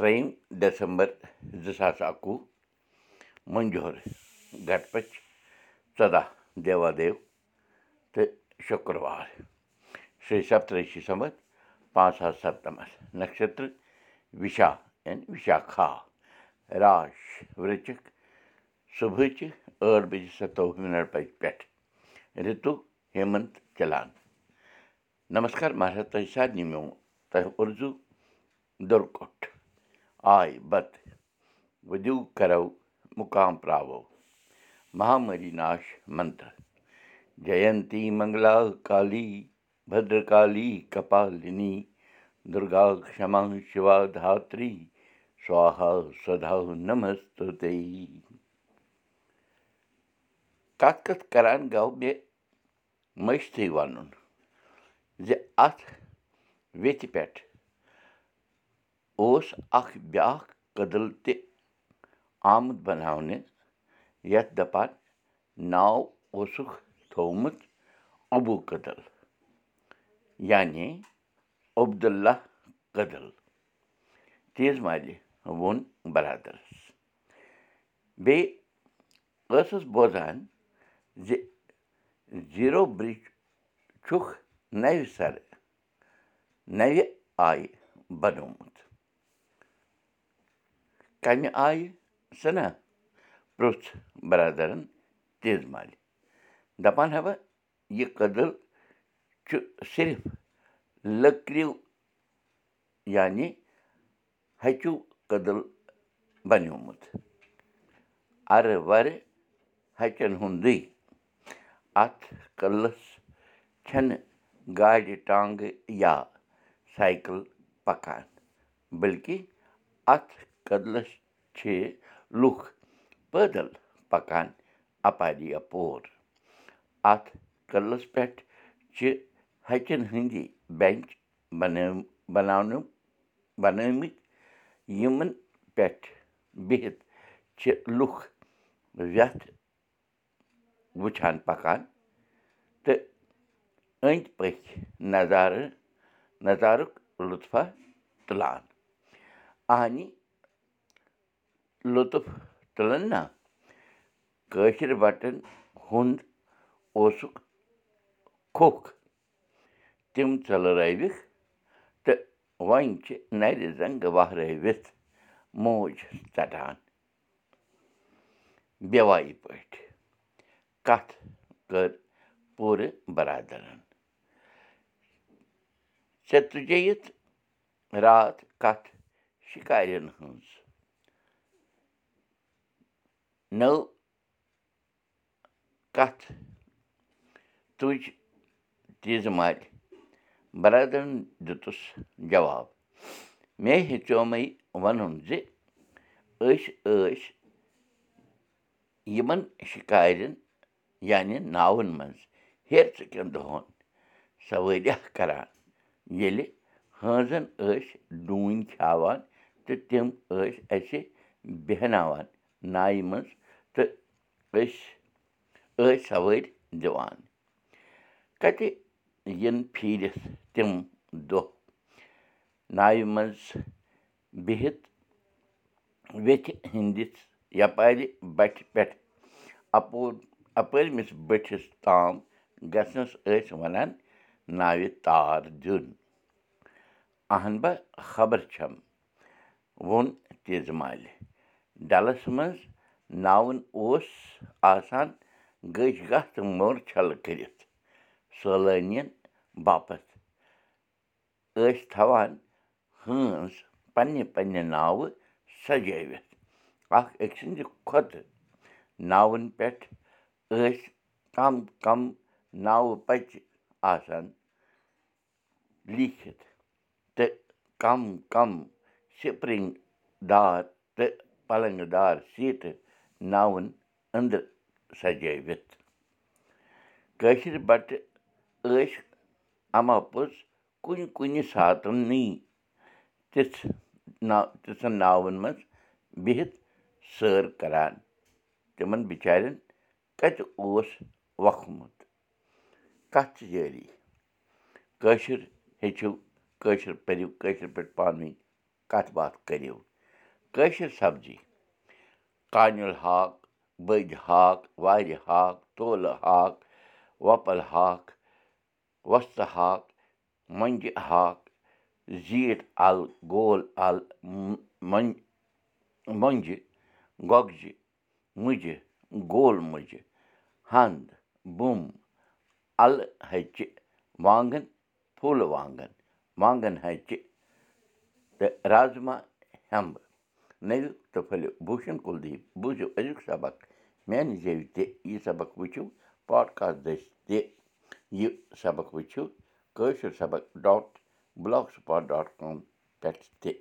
ترٛیٚیِم ڈٮ۪سَمبر زٕ ساس اَکوُہ مٔنجور گٹپٔچ ژۄداہ دیوادیو تہٕ شُکروار شیٚیہِ سَتتٕرٛشی سَمتھ پانٛژھ ساس سَتنَمَتھ نَشترٕ وِشا یعنی وِشاکھا راش وچِک صُبحٕچہِ ٲٹھ بجے سَتووُہ مِنٹ بجہِ پٮ۪ٹھ رِتُو ہیمنت چلان۔ نمسکار مہراج تۄہہِ سارنٕے میون تۄہہِ اُرزوٗ دُرکُٹھ آے بتہٕ ؤدِو کَرو مُقام پرٛاوو مہامری ناش منتر جینتی منگلا کالی بدرکالی کپالنی دُرگا کما شِوا دھاتری سوہا سدا نمست کَتھ کَتھ کَران گوٚو مےٚ مٔشتٕے وَنُن زِ اَتھ ویٚتھِ پٮ۪ٹھ اوس اَکھ بیٛاکھ کٔدٕل تہِ آمُت بَناونہٕ یَتھ دَپان ناو اوسُکھ تھوٚومُت عبوٗ کٔدٕل یعنی عبداللہ کٔدٕل تیز مالہِ ووٚن بَرادَرَس۔ بیٚیہِ ٲسٕس بوزان زِ زیٖرو برٛج چھُکھ نَوِ سَرٕ نَوِ آیہِ بَنومُت کَمہِ آیہِ سَنا پرٛژھ بَرادَرَن تیز مالہِ دَپان ہَوا یہِ کٔدٕل چھُ صرف لٔکرِو یعنی ہَچوٗ کٔدٕل بَنیومُت اَرٕ وَرٕ ہَچَن ہُنٛدُے اَتھ کٔدلَس چھَنہٕ گاڑِ ٹانٛگہٕ یا سایکَل پَکان بٔلکہِ اَتھ کٔدلَس چھِ لُکھ پٲدَل پَکان اَپارِ اَپور اَتھ کٔدلَس پٮ۪ٹھ چھِ ہَچَن ہٕنٛدی بٮ۪نٛچ بَنٲ بَناونہٕ بَنٲومٕتۍ یِمَن پٮ۪ٹھ بِہِتھ چھِ لُکھ وٮ۪تھ وٕچھان پَکان تہٕ أنٛدۍ پٔکۍ نظارٕ نظارُک لُطفا تُلان اَہنہِ لُطف تُلان نا کٲشِر بَٹَن ہُنٛد اوسُکھ کھوٚکھ تِم ژٔلرٲوِکھ تہٕ وۄنۍ چھِ نَرِ زنٛگہٕ وہرٲوِتھ موج ژَٹان بیٚوایہِ پٲٹھۍ کَتھ کٔر پوٗرٕ بَرادَرَن ژےٚ تُجییِتھ راتھ کَتھ شِکارٮ۪ن ہٕنٛز نٔو کَتھ تُج تیٖژٕ مالہِ بَرادَرَن دیُتُس جواب مےٚ ہیٚژیومَے وَنُن زِ أسۍ ٲسۍ یِمَن شِکارٮ۪ن یعنی ناوَن منٛز ہیٚرژٕ کٮ۪ن دۄہَن سوٲریہ کَران ییٚلہِ ہٲنزَن ٲسۍ ڈوٗنۍ کھیٛاوان تہٕ تِم ٲسۍ اَسہِ بیٚہناوان نایہِ منٛز أسۍ ٲسۍ سوٲرۍ دِوان کَتہِ یِنہٕ پھیٖرِتھ تِم دۄہ ناوِ منٛز بِہِتھ ویٚتھِ ہِنٛدِس یَپارِ بَٹھِ پٮ۪ٹھ اَپور اَپٲرمِس بٔٹھِس تام گژھنَس ٲسۍ وَنان ناوِ تار دیُن اَہن با خبر چھَم ووٚن تیزٕ مالہِ ڈَلَس منٛز ناوُن اوس آسان گٔج گاہ تہٕ موٚر چھَلہٕ کٔرِتھ سٲلٲنِیَن باپَتھ۔ ٲسۍ تھاوان ہٲنز پنٛنہِ پنٛنہِ ناوٕ سَجٲوِتھ۔ اَکھ أکۍ سٕنٛدِ کھۄتہٕ ناوَن پٮ۪ٹھ ٲسۍ کَم کَم ناوٕ پَچہِ آسان لیٖکھِتھ تہٕ کَم کَم سِپرِنٛگ دار تہٕ پَلنٛگہٕ دار سیٖٹہٕ ناوَن أنٛدرٕ سَجٲوِتھ کٲشِر بَٹہٕ ٲسۍ اَما پوٚز کُنہِ کُنہِ ساتہٕ نٕے تِژھ نا تِژھن ناوَن منٛز بِہِتھ سٲر کَران۔ تِمَن بِچارٮ۪ن کَتہِ اوس وۄکھمُت کَتھ جٲری کٲشُر ہیٚچھِو کٲشُر پٔرِو کٲشِر پٲٹھۍ پانہٕ ؤنۍ کَتھ باتھ کٔرِو کٲشِر سبزی کانِل ہاکھ بٔدۍ ہاکھ وارِ ہاکھ تولہٕ ہاکھ وۄپَل ہاکھ وۄستہٕ ہاکھ مۄنٛجہِ ہاکھ زیٖٹھ اَلہٕ گول اَلہٕ مۄنٛجہِ گۄگجہِ مُجہِ گول مُجہِ ہَنٛد بوٚمب اَلہٕ ہَچہِ وانٛگَن پھوٗلہٕ وانٛگَن وانٛگَن ہَچہِ تہٕ رازما ہٮ۪مبہٕ نٔوِو تہٕ پھٔلِو بوٗشَن کُلدیپ بوٗزِو أزیُک سبق میٛانہِ زیٚوِ تہِ یہِ سبق وٕچھِو پاڈکاسٹ دٔسۍ تہِ یہِ سبق وٕچھِو کٲشُر سبق dot blogspot dot com پٮ۪ٹھ تہِ